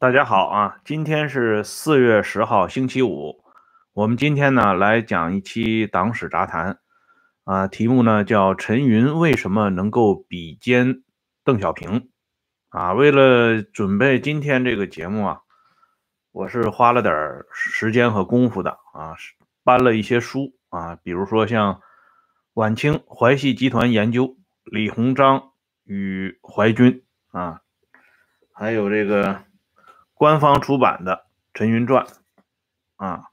大家好啊，今天是四月十号，星期五。我们今天呢来讲一期党史杂谈，啊，题目呢叫陈云为什么能够比肩邓小平？啊，为了准备今天这个节目啊，我是花了点时间和功夫的啊，搬了一些书啊，比如说像《晚清淮系集团研究》李鸿章与淮军啊，还有这个。官方出版的《陈云传》啊，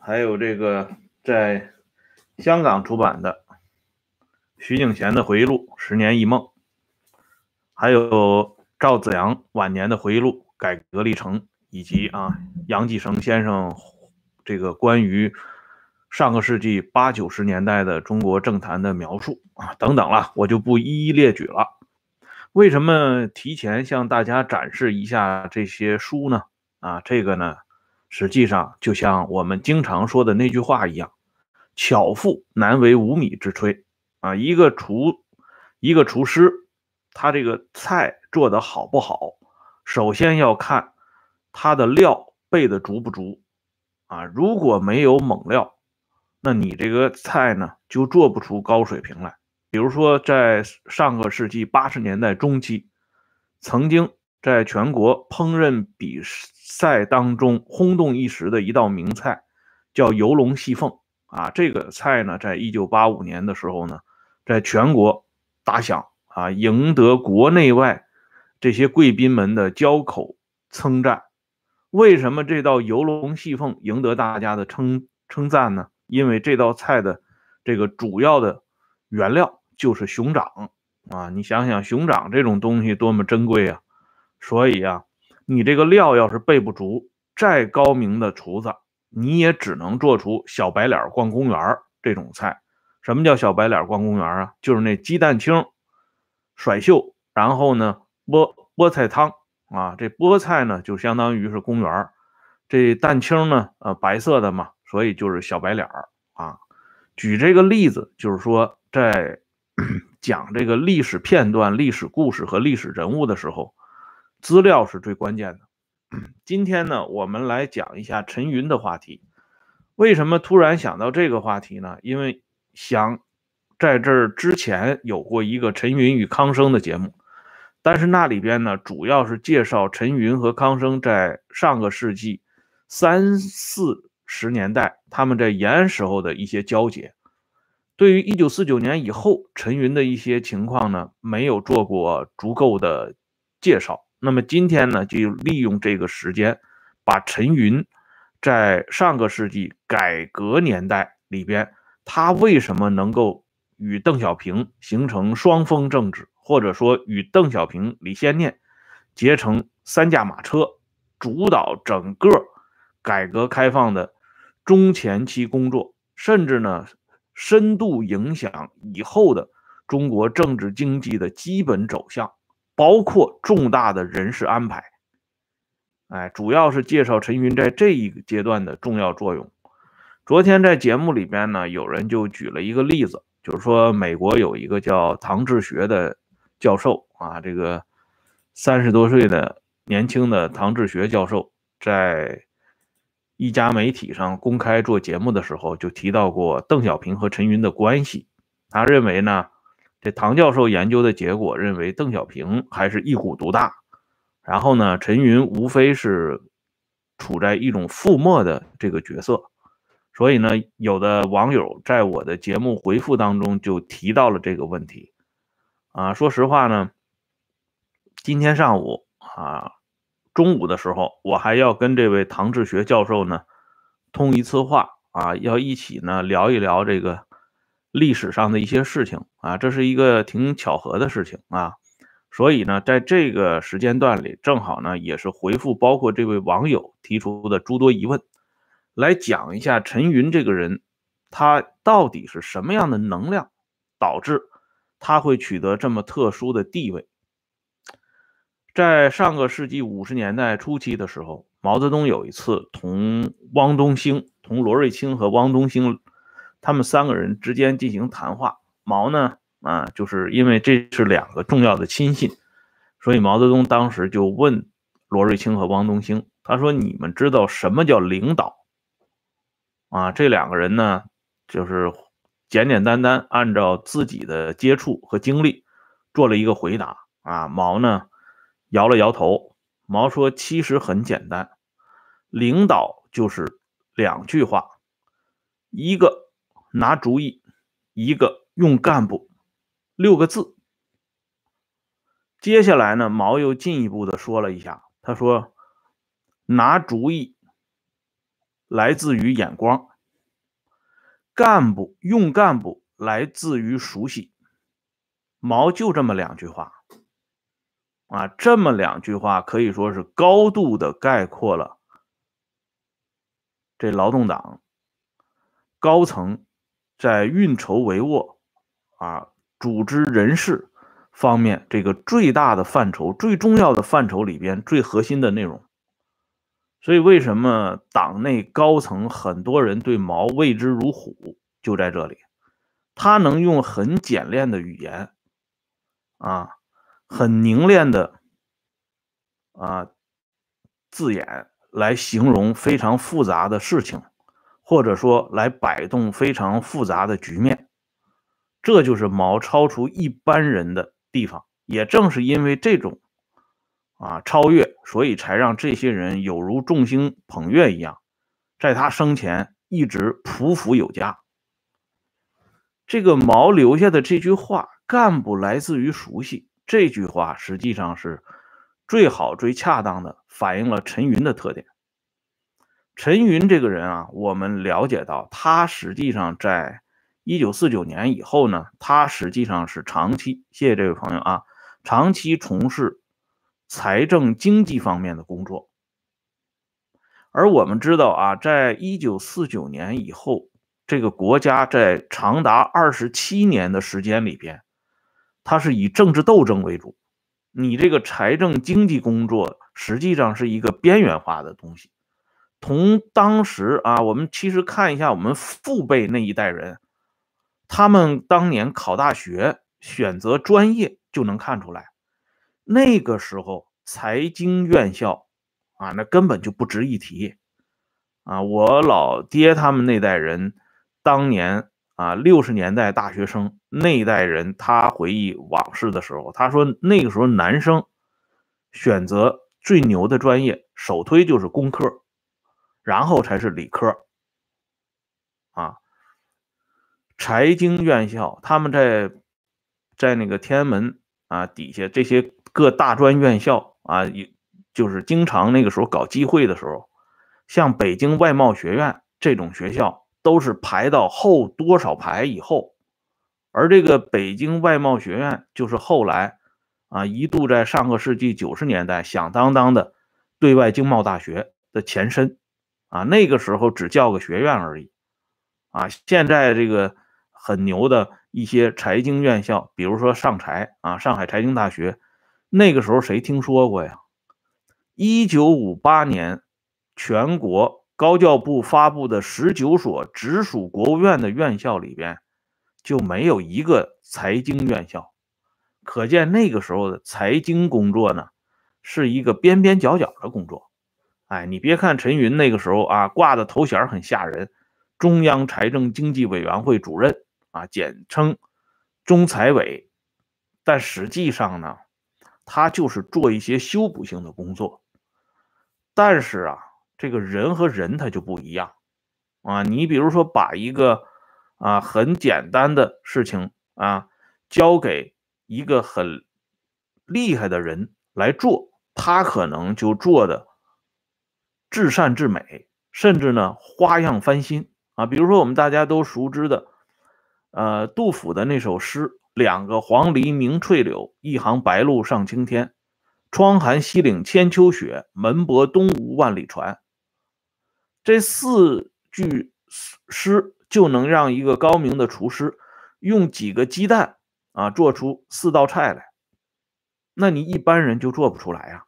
还有这个在香港出版的徐景贤的回忆录《十年一梦》，还有赵子阳晚年的回忆录《改革历程》，以及啊杨继绳先生这个关于上个世纪八九十年代的中国政坛的描述啊等等了，我就不一一列举了。为什么提前向大家展示一下这些书呢？啊，这个呢，实际上就像我们经常说的那句话一样，“巧妇难为无米之炊”。啊，一个厨，一个厨师，他这个菜做的好不好，首先要看他的料备的足不足。啊，如果没有猛料，那你这个菜呢，就做不出高水平来。比如说，在上个世纪八十年代中期，曾经在全国烹饪比赛当中轰动一时的一道名菜，叫游龙戏凤啊。这个菜呢，在一九八五年的时候呢，在全国打响啊，赢得国内外这些贵宾们的交口称赞。为什么这道游龙戏凤赢得大家的称称赞呢？因为这道菜的这个主要的原料。就是熊掌啊！你想想，熊掌这种东西多么珍贵啊！所以啊，你这个料要是备不足，再高明的厨子，你也只能做出小白脸逛公园这种菜。什么叫小白脸逛公园啊？就是那鸡蛋清甩袖，然后呢，菠菠菜汤啊，这菠菜呢就相当于是公园这蛋清呢，呃，白色的嘛，所以就是小白脸啊。举这个例子，就是说在。讲这个历史片段、历史故事和历史人物的时候，资料是最关键的。今天呢，我们来讲一下陈云的话题。为什么突然想到这个话题呢？因为想在这儿之前有过一个陈云与康生的节目，但是那里边呢，主要是介绍陈云和康生在上个世纪三四十年代他们在延安时候的一些交结。对于一九四九年以后陈云的一些情况呢，没有做过足够的介绍。那么今天呢，就利用这个时间，把陈云在上个世纪改革年代里边，他为什么能够与邓小平形成双峰政治，或者说与邓小平、李先念结成三驾马车，主导整个改革开放的中前期工作，甚至呢？深度影响以后的中国政治经济的基本走向，包括重大的人事安排。哎，主要是介绍陈云在这一个阶段的重要作用。昨天在节目里边呢，有人就举了一个例子，就是说美国有一个叫唐志学的教授啊，这个三十多岁的年轻的唐志学教授在。一家媒体上公开做节目的时候，就提到过邓小平和陈云的关系。他认为呢，这唐教授研究的结果认为邓小平还是一股独大，然后呢，陈云无非是处在一种覆没的这个角色。所以呢，有的网友在我的节目回复当中就提到了这个问题。啊，说实话呢，今天上午啊。中午的时候，我还要跟这位唐志学教授呢通一次话啊，要一起呢聊一聊这个历史上的一些事情啊，这是一个挺巧合的事情啊，所以呢，在这个时间段里，正好呢也是回复包括这位网友提出的诸多疑问，来讲一下陈云这个人，他到底是什么样的能量，导致他会取得这么特殊的地位。在上个世纪五十年代初期的时候，毛泽东有一次同汪东兴、同罗瑞卿和汪东兴他们三个人之间进行谈话。毛呢，啊，就是因为这是两个重要的亲信，所以毛泽东当时就问罗瑞卿和汪东兴。他说：“你们知道什么叫领导？”啊，这两个人呢，就是简简单单按照自己的接触和经历做了一个回答。啊，毛呢摇了摇头。毛说：“其实很简单，领导就是两句话，一个拿主意，一个用干部，六个字。”接下来呢，毛又进一步的说了一下，他说：“拿主意来自于眼光，干部用干部来自于熟悉。”毛就这么两句话。啊，这么两句话可以说是高度的概括了这劳动党高层在运筹帷幄啊、组织人事方面这个最大的范畴、最重要的范畴里边最核心的内容。所以，为什么党内高层很多人对毛畏之如虎，就在这里，他能用很简练的语言啊。很凝练的啊字眼来形容非常复杂的事情，或者说来摆动非常复杂的局面，这就是毛超出一般人的地方。也正是因为这种啊超越，所以才让这些人有如众星捧月一样，在他生前一直匍匐有加。这个毛留下的这句话：“干部来自于熟悉。”这句话实际上是最好、最恰当的反映了陈云的特点。陈云这个人啊，我们了解到，他实际上在一九四九年以后呢，他实际上是长期，谢谢这位朋友啊，长期从事财政经济方面的工作。而我们知道啊，在一九四九年以后，这个国家在长达二十七年的时间里边。他是以政治斗争为主，你这个财政经济工作实际上是一个边缘化的东西。从当时啊，我们其实看一下我们父辈那一代人，他们当年考大学选择专业就能看出来，那个时候财经院校啊，那根本就不值一提啊。我老爹他们那代人当年。啊，六十年代大学生那一代人，他回忆往事的时候，他说那个时候男生选择最牛的专业，首推就是工科，然后才是理科。啊，财经院校，他们在在那个天安门啊底下这些各大专院校啊，就是经常那个时候搞机会的时候，像北京外贸学院这种学校。都是排到后多少排以后，而这个北京外贸学院就是后来啊一度在上个世纪九十年代响当当的对外经贸大学的前身啊，那个时候只叫个学院而已啊。现在这个很牛的一些财经院校，比如说上财啊，上海财经大学，那个时候谁听说过呀？一九五八年全国。高教部发布的十九所直属国务院的院校里边，就没有一个财经院校，可见那个时候的财经工作呢，是一个边边角角的工作。哎，你别看陈云那个时候啊挂的头衔很吓人，中央财政经济委员会主任啊，简称中财委，但实际上呢，他就是做一些修补性的工作。但是啊。这个人和人他就不一样啊！你比如说，把一个啊很简单的事情啊交给一个很厉害的人来做，他可能就做的至善至美，甚至呢花样翻新啊！比如说我们大家都熟知的，呃，杜甫的那首诗：“两个黄鹂鸣翠柳，一行白鹭上青天。窗含西岭千秋雪，门泊东吴万里船。”这四句诗就能让一个高明的厨师用几个鸡蛋啊做出四道菜来，那你一般人就做不出来呀。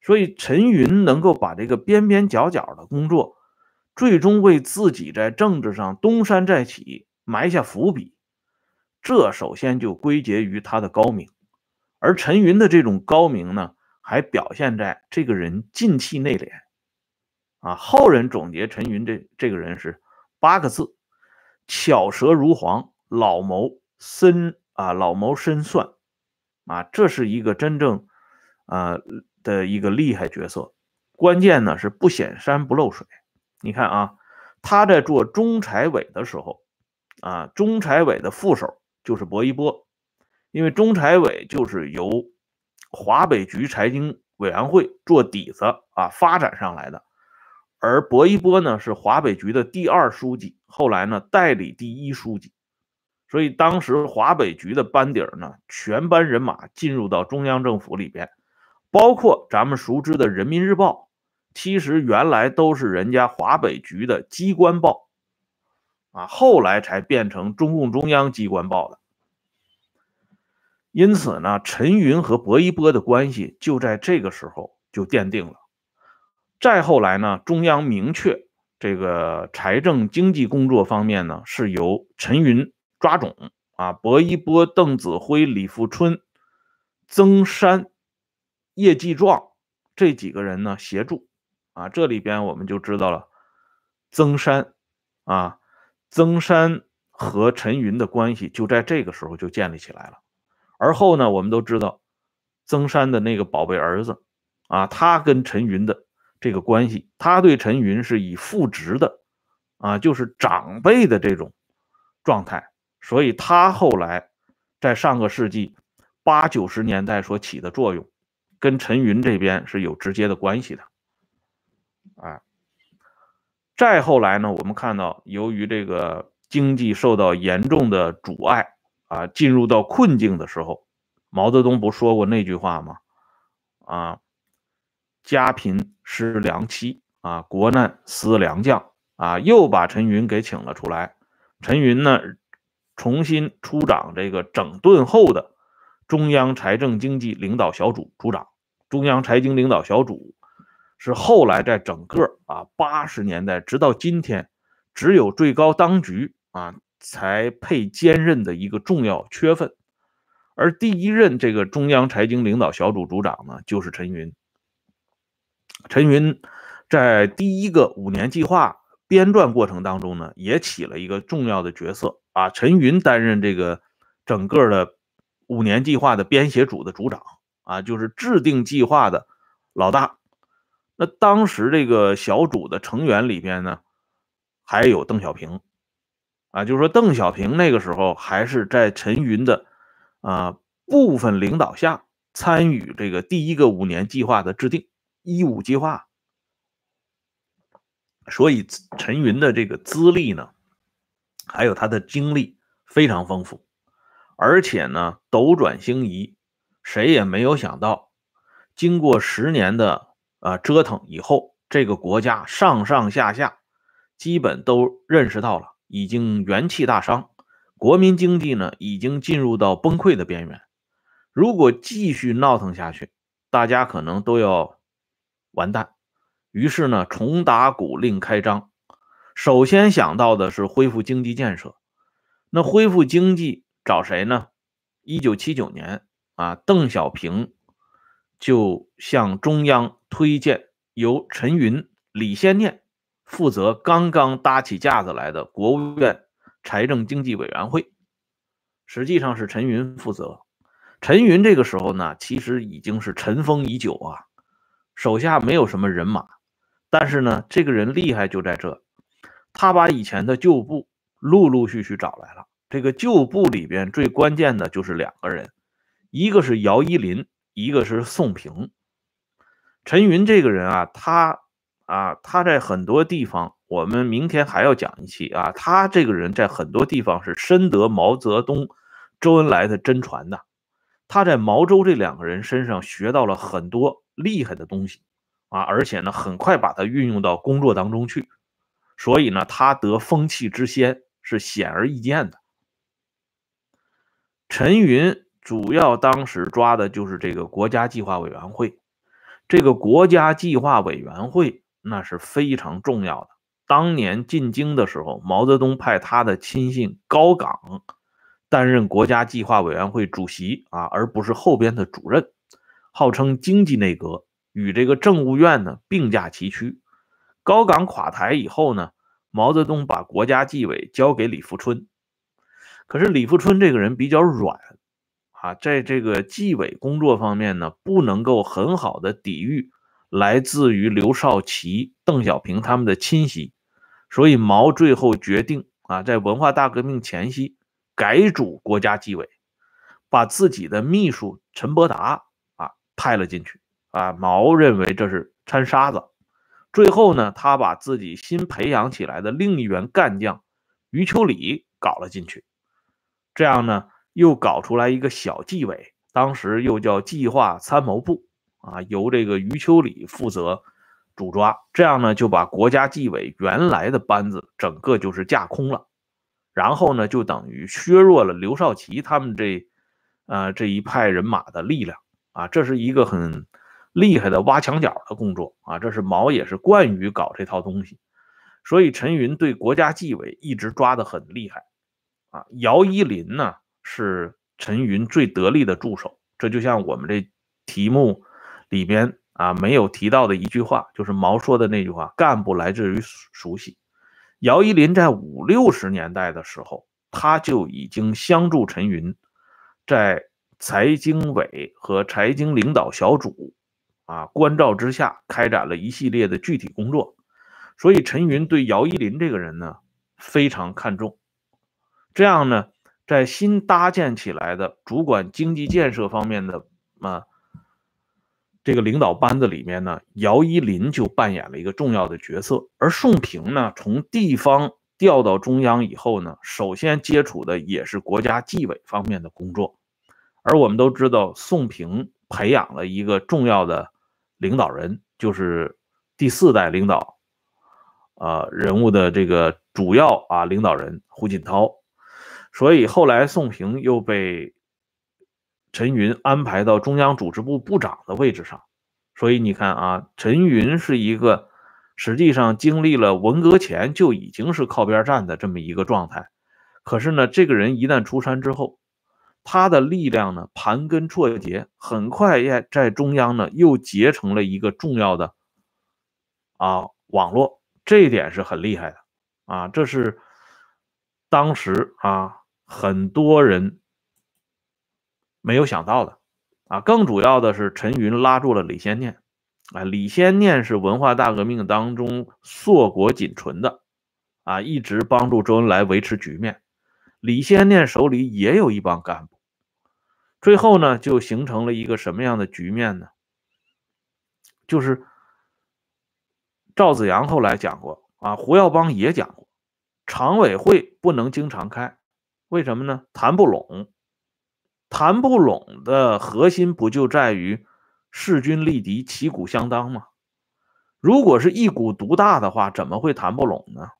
所以陈云能够把这个边边角角的工作，最终为自己在政治上东山再起埋下伏笔，这首先就归结于他的高明。而陈云的这种高明呢，还。还表现在这个人进气内敛。啊，后人总结陈云这这个人是八个字：巧舌如簧，老谋深啊，老谋深算。啊，这是一个真正啊的一个厉害角色。关键呢是不显山不漏水。你看啊，他在做中财委的时候，啊，中财委的副手就是薄一波，因为中财委就是由华北局财经委员会做底子啊发展上来的。而薄一波呢是华北局的第二书记，后来呢代理第一书记，所以当时华北局的班底儿呢，全班人马进入到中央政府里边，包括咱们熟知的《人民日报》，其实原来都是人家华北局的机关报，啊，后来才变成中共中央机关报的。因此呢，陈云和薄一波的关系就在这个时候就奠定了。再后来呢，中央明确这个财政经济工作方面呢，是由陈云抓总啊，薄一波、邓子恢、李富春、曾山、叶继壮这几个人呢协助啊。这里边我们就知道了，曾山啊，曾山和陈云的关系就在这个时候就建立起来了。而后呢，我们都知道，曾山的那个宝贝儿子啊，他跟陈云的。这个关系，他对陈云是以父职的，啊，就是长辈的这种状态，所以他后来在上个世纪八九十年代所起的作用，跟陈云这边是有直接的关系的，啊，再后来呢，我们看到，由于这个经济受到严重的阻碍，啊，进入到困境的时候，毛泽东不说过那句话吗？啊。家贫思良妻啊，国难思良将啊，又把陈云给请了出来。陈云呢，重新出掌这个整顿后的中央财政经济领导小组组长。中央财经领导小组是后来在整个啊八十年代直到今天，只有最高当局啊才配兼任的一个重要缺份。而第一任这个中央财经领导小组组长呢，就是陈云。陈云在第一个五年计划编撰过程当中呢，也起了一个重要的角色啊。陈云担任这个整个的五年计划的编写组的组长啊，就是制定计划的老大。那当时这个小组的成员里边呢，还有邓小平啊，就是说邓小平那个时候还是在陈云的啊部分领导下参与这个第一个五年计划的制定。一五计划，所以陈云的这个资历呢，还有他的经历非常丰富，而且呢斗转星移，谁也没有想到，经过十年的啊折腾以后，这个国家上上下下基本都认识到了，已经元气大伤，国民经济呢已经进入到崩溃的边缘，如果继续闹腾下去，大家可能都要。完蛋，于是呢，重打鼓另开张。首先想到的是恢复经济建设。那恢复经济找谁呢？一九七九年啊，邓小平就向中央推荐由陈云、李先念负责刚刚搭起架子来的国务院财政经济委员会。实际上是陈云负责。陈云这个时候呢，其实已经是尘封已久啊。手下没有什么人马，但是呢，这个人厉害就在这，他把以前的旧部陆陆续续找来了。这个旧部里边最关键的就是两个人，一个是姚依林，一个是宋平。陈云这个人啊，他啊，他在很多地方，我们明天还要讲一期啊，他这个人在很多地方是深得毛泽东、周恩来的真传的。他在毛周这两个人身上学到了很多厉害的东西啊，而且呢，很快把它运用到工作当中去，所以呢，他得风气之先是显而易见的。陈云主要当时抓的就是这个国家计划委员会，这个国家计划委员会那是非常重要的。当年进京的时候，毛泽东派他的亲信高岗。担任国家计划委员会主席啊，而不是后边的主任。号称经济内阁，与这个政务院呢并驾齐驱。高岗垮台以后呢，毛泽东把国家纪委交给李富春。可是李富春这个人比较软啊，在这个纪委工作方面呢，不能够很好的抵御来自于刘少奇、邓小平他们的侵袭，所以毛最后决定啊，在文化大革命前夕改组国家纪委，把自己的秘书陈伯达派了进去啊。毛认为这是掺沙子。最后呢，他把自己新培养起来的另一员干将余秋里搞了进去，这样呢，又搞出来一个小纪委，当时又叫计划参谋部啊，由这个余秋里负责主抓，这样呢，就把国家纪委原来的班子整个就是架空了，然后呢，就等于削弱了刘少奇他们这呃这一派人马的力量啊，这是一个很。厉害的挖墙脚的工作啊，这是毛也是惯于搞这套东西，所以陈云对国家纪委一直抓得很厉害啊。姚依林呢是陈云最得力的助手，这就像我们这题目里边啊没有提到的一句话，就是毛说的那句话：“干部来自于熟悉。”姚依林在五六十年代的时候，他就已经相助陈云在财经委和财经领导小组。啊，关照之下开展了一系列的具体工作，所以陈云对姚依林这个人呢非常看重。这样呢，在新搭建起来的主管经济建设方面的啊这个领导班子里面呢，姚依林就扮演了一个重要的角色。而宋平呢，从地方调到中央以后呢，首先接触的也是国家纪委方面的工作。而我们都知道，宋平培养了一个重要的。领导人就是第四代领导，呃人物的这个主要啊领导人胡锦涛，所以后来宋平又被陈云安排到中央组织部部长的位置上，所以你看啊，陈云是一个实际上经历了文革前就已经是靠边站的这么一个状态，可是呢，这个人一旦出山之后。他的力量呢，盘根错节，很快也在中央呢又结成了一个重要的啊网络，这一点是很厉害的啊，这是当时啊很多人没有想到的啊。更主要的是，陈云拉住了李先念啊，李先念是文化大革命当中硕果仅存的啊，一直帮助周恩来维持局面。李先念手里也有一帮干部，最后呢，就形成了一个什么样的局面呢？就是赵子阳后来讲过啊，胡耀邦也讲过，常委会不能经常开，为什么呢？谈不拢，谈不拢的核心不就在于势均力敌、旗鼓相当吗？如果是一股独大的话，怎么会谈不拢呢？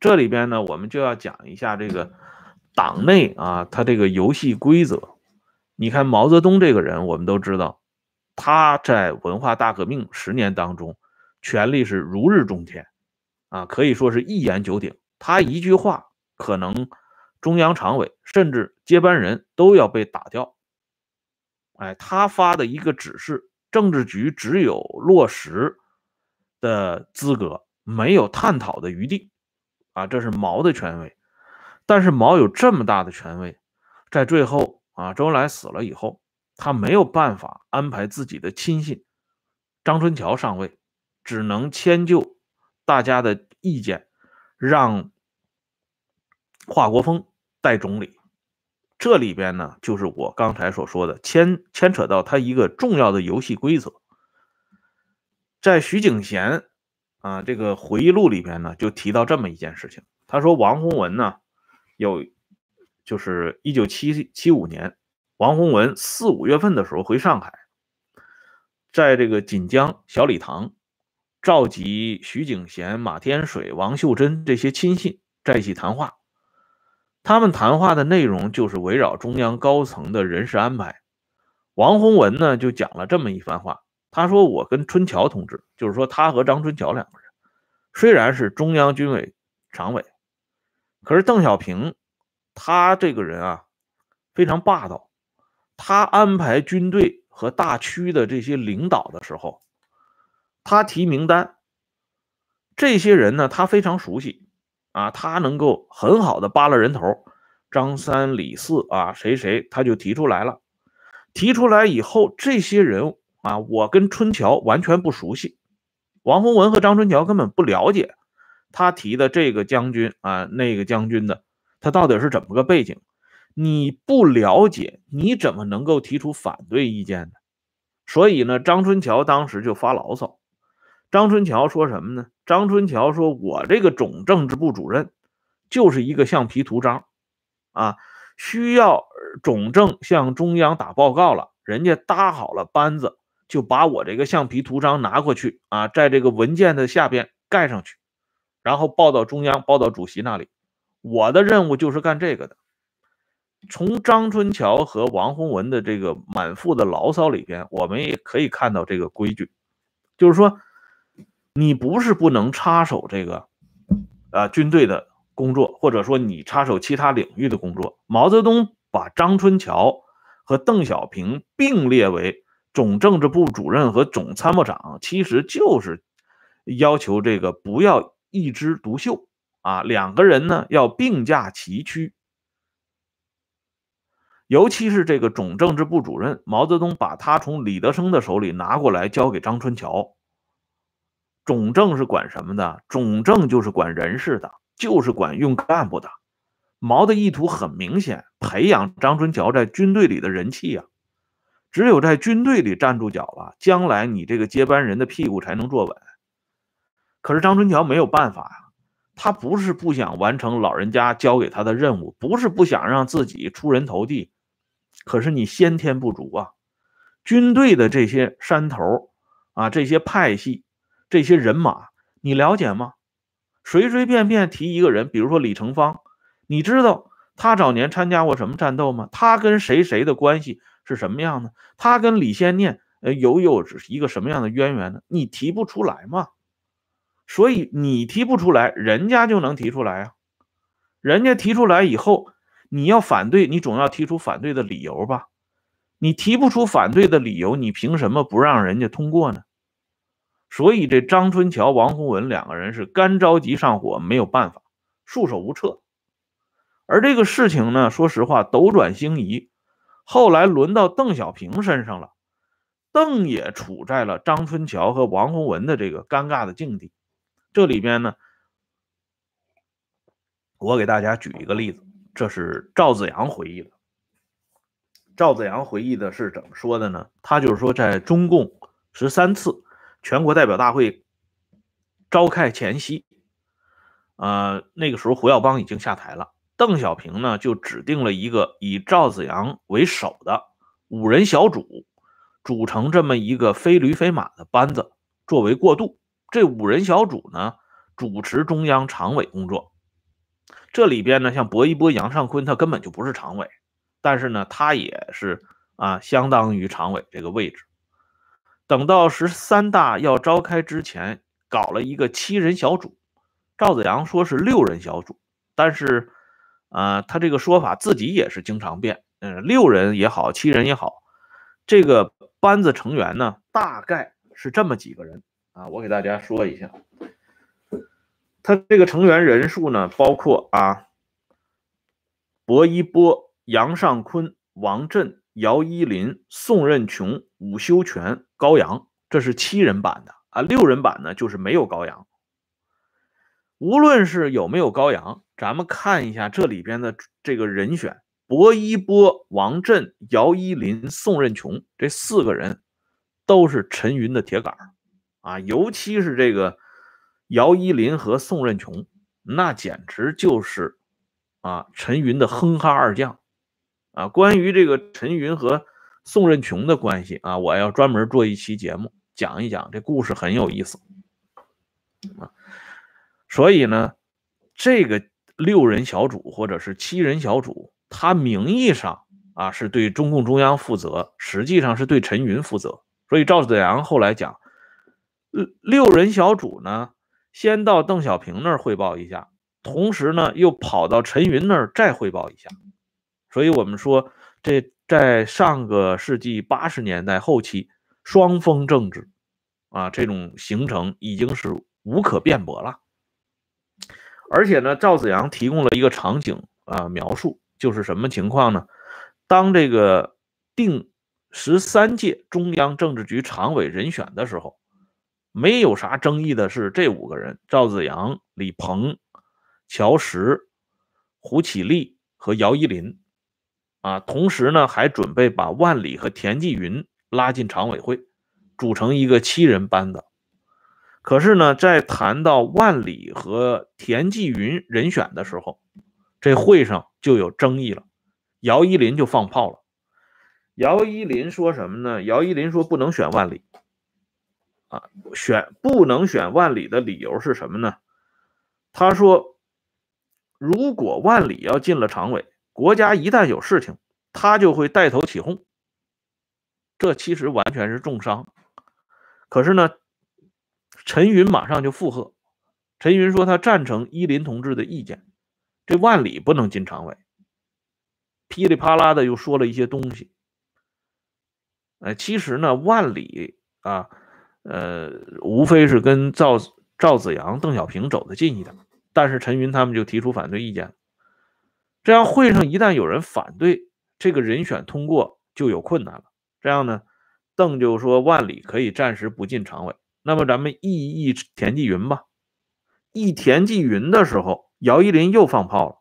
这里边呢，我们就要讲一下这个党内啊，他这个游戏规则。你看毛泽东这个人，我们都知道，他在文化大革命十年当中，权力是如日中天，啊，可以说是一言九鼎。他一句话，可能中央常委甚至接班人都要被打掉。哎，他发的一个指示，政治局只有落实的资格，没有探讨的余地。啊，这是毛的权威，但是毛有这么大的权威，在最后啊，周恩来死了以后，他没有办法安排自己的亲信张春桥上位，只能迁就大家的意见，让华国锋代总理。这里边呢，就是我刚才所说的牵牵扯到他一个重要的游戏规则，在徐景贤。啊，这个回忆录里边呢，就提到这么一件事情。他说，王洪文呢，有就是一九七七五年，王洪文四五月份的时候回上海，在这个锦江小礼堂召集徐景贤、马天水、王秀珍这些亲信在一起谈话。他们谈话的内容就是围绕中央高层的人事安排。王洪文呢，就讲了这么一番话。他说：“我跟春桥同志，就是说他和张春桥两个人，虽然是中央军委常委，可是邓小平他这个人啊非常霸道，他安排军队和大区的这些领导的时候，他提名单，这些人呢，他非常熟悉啊，他能够很好的扒拉人头，张三李四啊，谁谁他就提出来了。提出来以后，这些人啊，我跟春桥完全不熟悉，王洪文和张春桥根本不了解他提的这个将军啊，那个将军的他到底是怎么个背景。你不了解，你怎么能够提出反对意见呢？所以呢，张春桥当时就发牢骚。张春桥说什么呢？张春桥说：“我这个总政治部主任就是一个橡皮图章啊，需要总政向中央打报告了，人家搭好了班子，就把我这个橡皮图章拿过去啊，在这个文件的下边盖上去，然后报到中央，报到主席那里。我的任务就是干这个的。”从张春桥和王洪文的这个满腹的牢骚里边，我们也可以看到这个规矩，就是说，你不是不能插手这个，啊，军队的工作，或者说你插手其他领域的工作。毛泽东把张春桥和邓小平并列为总政治部主任和总参谋长，其实就是要求这个不要一枝独秀啊，两个人呢要并驾齐驱。尤其是这个总政治部主任，毛泽东把他从李德生的手里拿过来，交给张春桥。总政是管什么的？总政就是管人事的，就是管用干部的。毛的意图很明显，培养张春桥在军队里的人气呀。只有在军队里站住脚了，将来你这个接班人的屁股才能坐稳。可是张春桥没有办法呀，他不是不想完成老人家交给他的任务，不是不想让自己出人头地。可是你先天不足啊！军队的这些山头啊，这些派系，这些人马，你了解吗？随随便便提一个人，比如说李成芳，你知道他早年参加过什么战斗吗？他跟谁谁的关系是什么样的？他跟李先念呃有有一个什么样的渊源呢？你提不出来吗？所以你提不出来，人家就能提出来啊！人家提出来以后。你要反对，你总要提出反对的理由吧？你提不出反对的理由，你凭什么不让人家通过呢？所以这张春桥、王洪文两个人是干着急上火，没有办法，束手无策。而这个事情呢，说实话，斗转星移，后来轮到邓小平身上了，邓也处在了张春桥和王洪文的这个尴尬的境地。这里边呢，我给大家举一个例子。这是赵子阳回忆的。赵子阳回忆的是怎么说的呢？他就是说，在中共十三次全国代表大会召开前夕，呃，那个时候胡耀邦已经下台了，邓小平呢就指定了一个以赵子阳为首的五人小组，组成这么一个非驴非马的班子作为过渡。这五人小组呢，主持中央常委工作。这里边呢，像薄一波、杨尚昆，他根本就不是常委，但是呢，他也是啊，相当于常委这个位置。等到十三大要召开之前，搞了一个七人小组。赵子阳说是六人小组，但是啊，他这个说法自己也是经常变。嗯，六人也好，七人也好，这个班子成员呢，大概是这么几个人啊，我给大家说一下。他这个成员人数呢，包括啊，薄一波、杨尚昆、王震、姚依林、宋任穷、伍修权、高阳，这是七人版的啊。六人版呢，就是没有高阳。无论是有没有高阳，咱们看一下这里边的这个人选：薄一波、王震、姚依林、宋任穷这四个人都是陈云的铁杆啊，尤其是这个。姚依林和宋任穷，那简直就是啊陈云的哼哈二将啊！关于这个陈云和宋任穷的关系啊，我要专门做一期节目讲一讲，这故事很有意思啊。所以呢，这个六人小组或者是七人小组，他名义上啊是对中共中央负责，实际上是对陈云负责。所以赵子阳后来讲，六人小组呢。先到邓小平那儿汇报一下，同时呢又跑到陈云那儿再汇报一下，所以我们说这在上个世纪八十年代后期，双峰政治啊这种形成已经是无可辩驳了。而且呢，赵子阳提供了一个场景啊描述，就是什么情况呢？当这个定十三届中央政治局常委人选的时候，没有啥争议的是这五个人：赵子阳、李鹏、乔石、胡启立和姚依林。啊，同时呢，还准备把万里和田纪云拉进常委会，组成一个七人班子。可是呢，在谈到万里和田纪云人选的时候，这会上就有争议了。姚依林就放炮了。姚依林说什么呢？姚依林说不能选万里。啊，选不能选万里的理由是什么呢？他说，如果万里要进了常委。国家一旦有事情，他就会带头起哄。这其实完全是重伤。可是呢，陈云马上就附和。陈云说他赞成依林同志的意见，这万里不能进常委。噼里啪啦的又说了一些东西。哎，其实呢，万里啊，呃，无非是跟赵赵子阳、邓小平走得近一点，但是陈云他们就提出反对意见。这样会上一旦有人反对这个人选通过，就有困难了。这样呢，邓就说万里可以暂时不进常委。那么咱们议议田纪云吧。议田纪云的时候，姚依林又放炮了。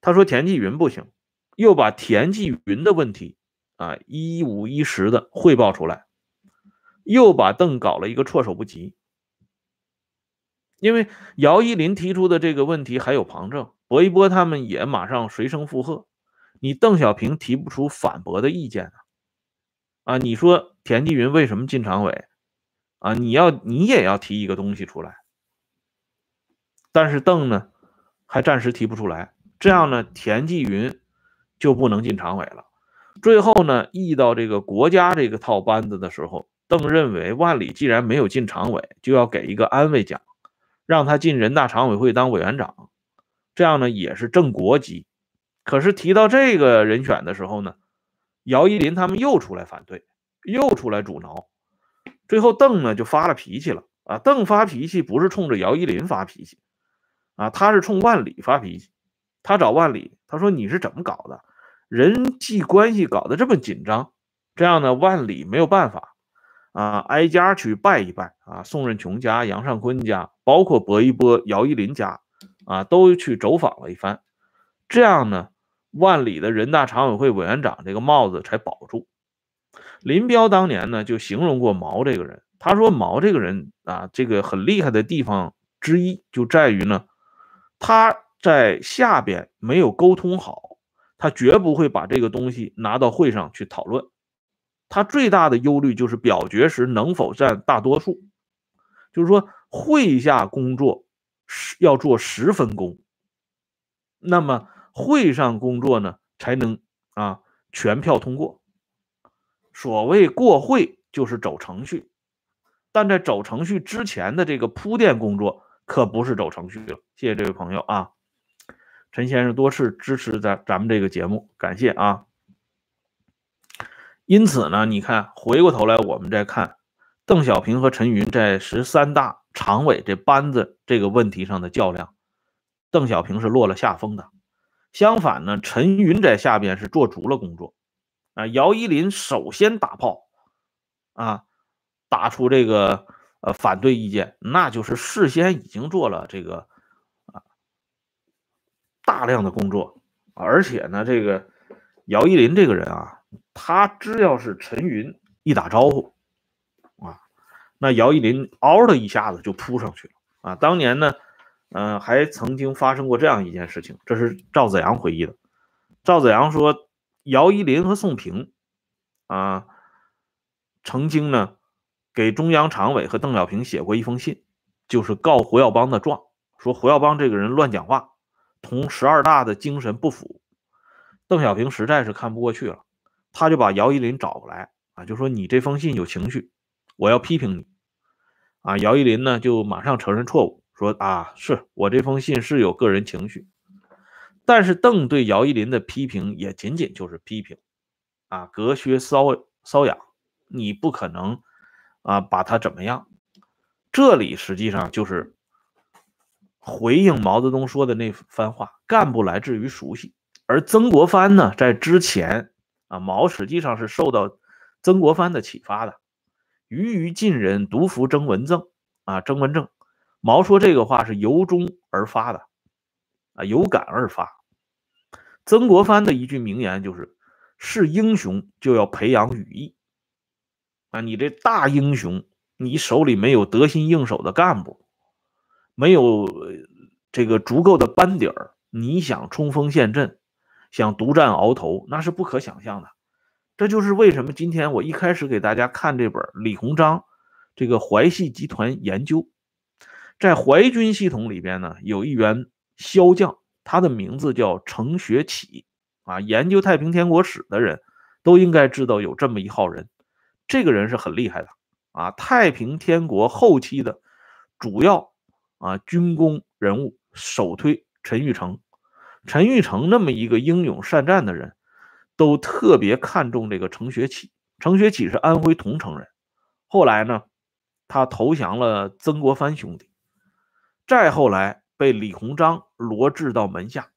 他说田纪云不行，又把田纪云的问题啊一五一十的汇报出来，又把邓搞了一个措手不及。因为姚依林提出的这个问题还有旁证。薄一波他们也马上随声附和，你邓小平提不出反驳的意见啊？啊，你说田纪云为什么进常委？啊，你要你也要提一个东西出来。但是邓呢，还暂时提不出来，这样呢，田纪云就不能进常委了。最后呢，议到这个国家这个套班子的时候，邓认为万里既然没有进常委，就要给一个安慰奖，让他进人大常委会当委员长。这样呢也是正国级，可是提到这个人选的时候呢，姚依林他们又出来反对，又出来阻挠，最后邓呢就发了脾气了啊！邓发脾气不是冲着姚依林发脾气啊，他是冲万里发脾气。他找万里，他说你是怎么搞的？人际关系搞得这么紧张，这样呢万里没有办法啊，挨家去拜一拜啊，宋任穷家、杨尚昆家，包括薄一波、姚依林家。啊，都去走访了一番，这样呢，万里的人大常委会委员长这个帽子才保住。林彪当年呢就形容过毛这个人，他说毛这个人啊，这个很厉害的地方之一就在于呢，他在下边没有沟通好，他绝不会把这个东西拿到会上去讨论。他最大的忧虑就是表决时能否占大多数，就是说会下工作。是要做十分工，那么会上工作呢才能啊全票通过。所谓过会就是走程序，但在走程序之前的这个铺垫工作可不是走程序了。谢谢这位朋友啊，陈先生多次支持咱咱们这个节目，感谢啊。因此呢，你看回过头来我们再看邓小平和陈云在十三大。常委这班子这个问题上的较量，邓小平是落了下风的。相反呢，陈云在下边是做足了工作。啊，姚依林首先打炮，啊，打出这个呃反对意见，那就是事先已经做了这个啊大量的工作。而且呢，这个姚依林这个人啊，他只要是陈云一打招呼。啊那姚依林嗷的一下子就扑上去了啊！当年呢，嗯，还曾经发生过这样一件事情，这是赵子阳回忆的。赵子阳说，姚依林和宋平啊，曾经呢给中央常委和邓小平写过一封信，就是告胡耀邦的状，说胡耀邦这个人乱讲话，同十二大的精神不符。邓小平实在是看不过去了，他就把姚依林找过来啊，就说你这封信有情绪。我要批评你，啊，姚依林呢就马上承认错误，说啊，是我这封信是有个人情绪，但是邓对姚依林的批评也仅仅就是批评，啊，隔靴搔搔痒，你不可能啊把他怎么样。这里实际上就是回应毛泽东说的那番话：干部来自于熟悉。而曾国藩呢，在之前啊，毛实际上是受到曾国藩的启发的。余于近人，独服曾文正啊，曾文正。毛说这个话是由衷而发的啊，有感而发。曾国藩的一句名言就是：“是英雄就要培养羽翼啊，你这大英雄，你手里没有得心应手的干部，没有这个足够的班底儿，你想冲锋陷阵。”想独占鳌头，那是不可想象的。这就是为什么今天我一开始给大家看这本李鸿章这个淮系集团研究，在淮军系统里边呢，有一员骁将，他的名字叫程学启啊。研究太平天国史的人都应该知道有这么一号人，这个人是很厉害的啊。太平天国后期的主要啊军功人物，首推陈玉成。陈玉成那么一个英勇善战的人，都特别看重这个程学启。程学启是安徽桐城人，后来呢，他投降了曾国藩兄弟，再后来被李鸿章罗致到门下。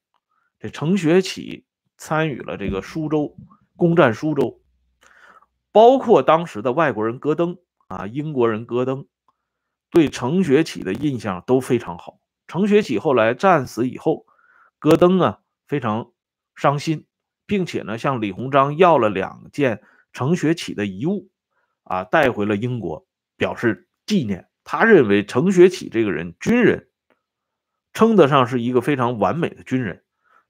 这程学启参与了这个苏州攻占苏州，包括当时的外国人戈登啊，英国人戈登，对程学启的印象都非常好。程学启后来战死以后。戈登啊，非常伤心，并且呢，向李鸿章要了两件程学启的遗物，啊，带回了英国，表示纪念。他认为程学启这个人，军人，称得上是一个非常完美的军人。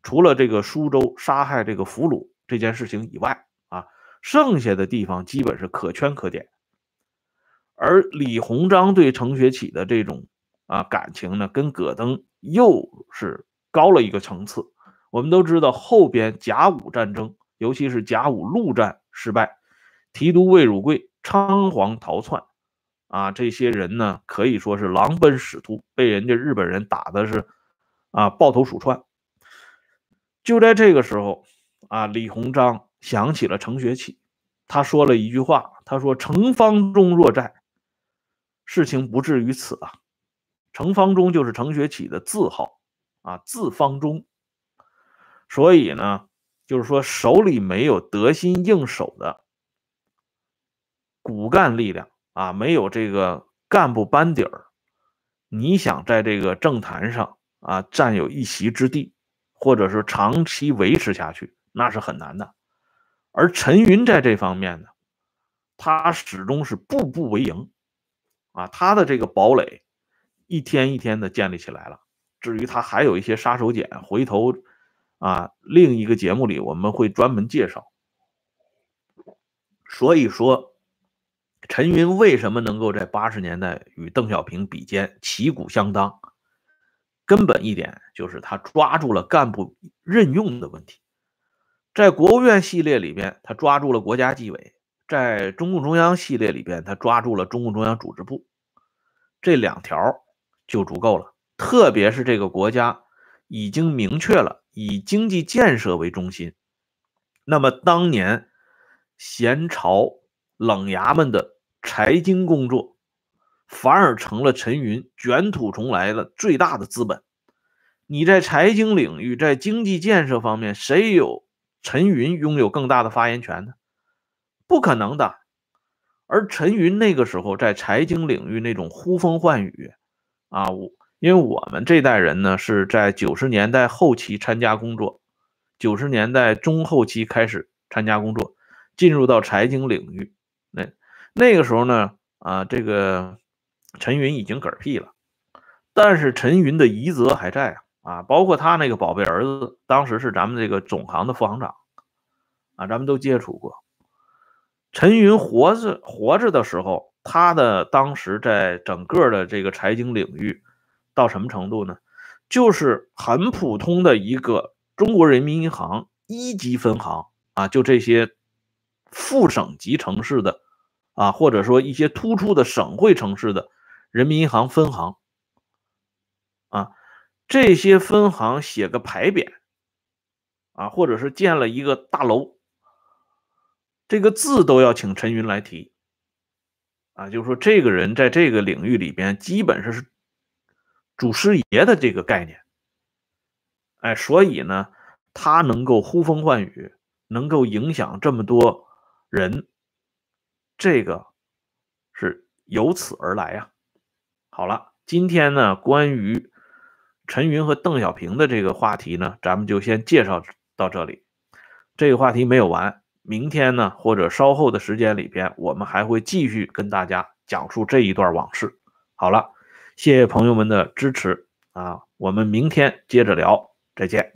除了这个苏州杀害这个俘虏这件事情以外，啊，剩下的地方基本是可圈可点。而李鸿章对程学启的这种啊感情呢，跟葛登又是。高了一个层次。我们都知道，后边甲午战争，尤其是甲午陆战失败，提督魏汝贵仓皇逃窜，啊，这些人呢可以说是狼奔使突，被人家日本人打的是啊抱头鼠窜。就在这个时候，啊，李鸿章想起了程学启，他说了一句话，他说：“程方中若在，事情不至于此啊。”程方中就是程学启的字号。啊，字方中，所以呢，就是说手里没有得心应手的骨干力量啊，没有这个干部班底儿，你想在这个政坛上啊占有一席之地，或者是长期维持下去，那是很难的。而陈云在这方面呢，他始终是步步为营啊，他的这个堡垒一天一天的建立起来了。至于他还有一些杀手锏，回头啊，另一个节目里我们会专门介绍。所以说，陈云为什么能够在八十年代与邓小平比肩，旗鼓相当？根本一点就是他抓住了干部任用的问题。在国务院系列里边，他抓住了国家纪委；在中共中央系列里边，他抓住了中共中央组织部。这两条就足够了。特别是这个国家已经明确了以经济建设为中心，那么当年咸朝冷衙门的财经工作，反而成了陈云卷土重来的最大的资本。你在财经领域，在经济建设方面，谁有陈云拥有更大的发言权呢？不可能的。而陈云那个时候在财经领域那种呼风唤雨啊，我。因为我们这代人呢，是在九十年代后期参加工作，九十年代中后期开始参加工作，进入到财经领域。那那个时候呢，啊，这个陈云已经嗝屁了，但是陈云的遗泽还在啊，啊，包括他那个宝贝儿子，当时是咱们这个总行的副行长，啊，咱们都接触过。陈云活着活着的时候，他的当时在整个的这个财经领域。到什么程度呢？就是很普通的一个中国人民银行一级分行啊，就这些副省级城市的啊，或者说一些突出的省会城市的人民银行分行啊，这些分行写个牌匾啊，或者是建了一个大楼这个字都要请陈云来提，啊，就是说这个人在这个领域里边基本上是祖师爷的这个概念，哎，所以呢，他能够呼风唤雨，能够影响这么多人，这个是由此而来呀。好了，今天呢，关于陈云和邓小平的这个话题呢，咱们就先介绍到这里。这个话题没有完，明天呢，或者稍后的时间里边，我们还会继续跟大家讲述这一段往事。好了，谢谢朋友们的支持啊，我们明天接着聊，再见。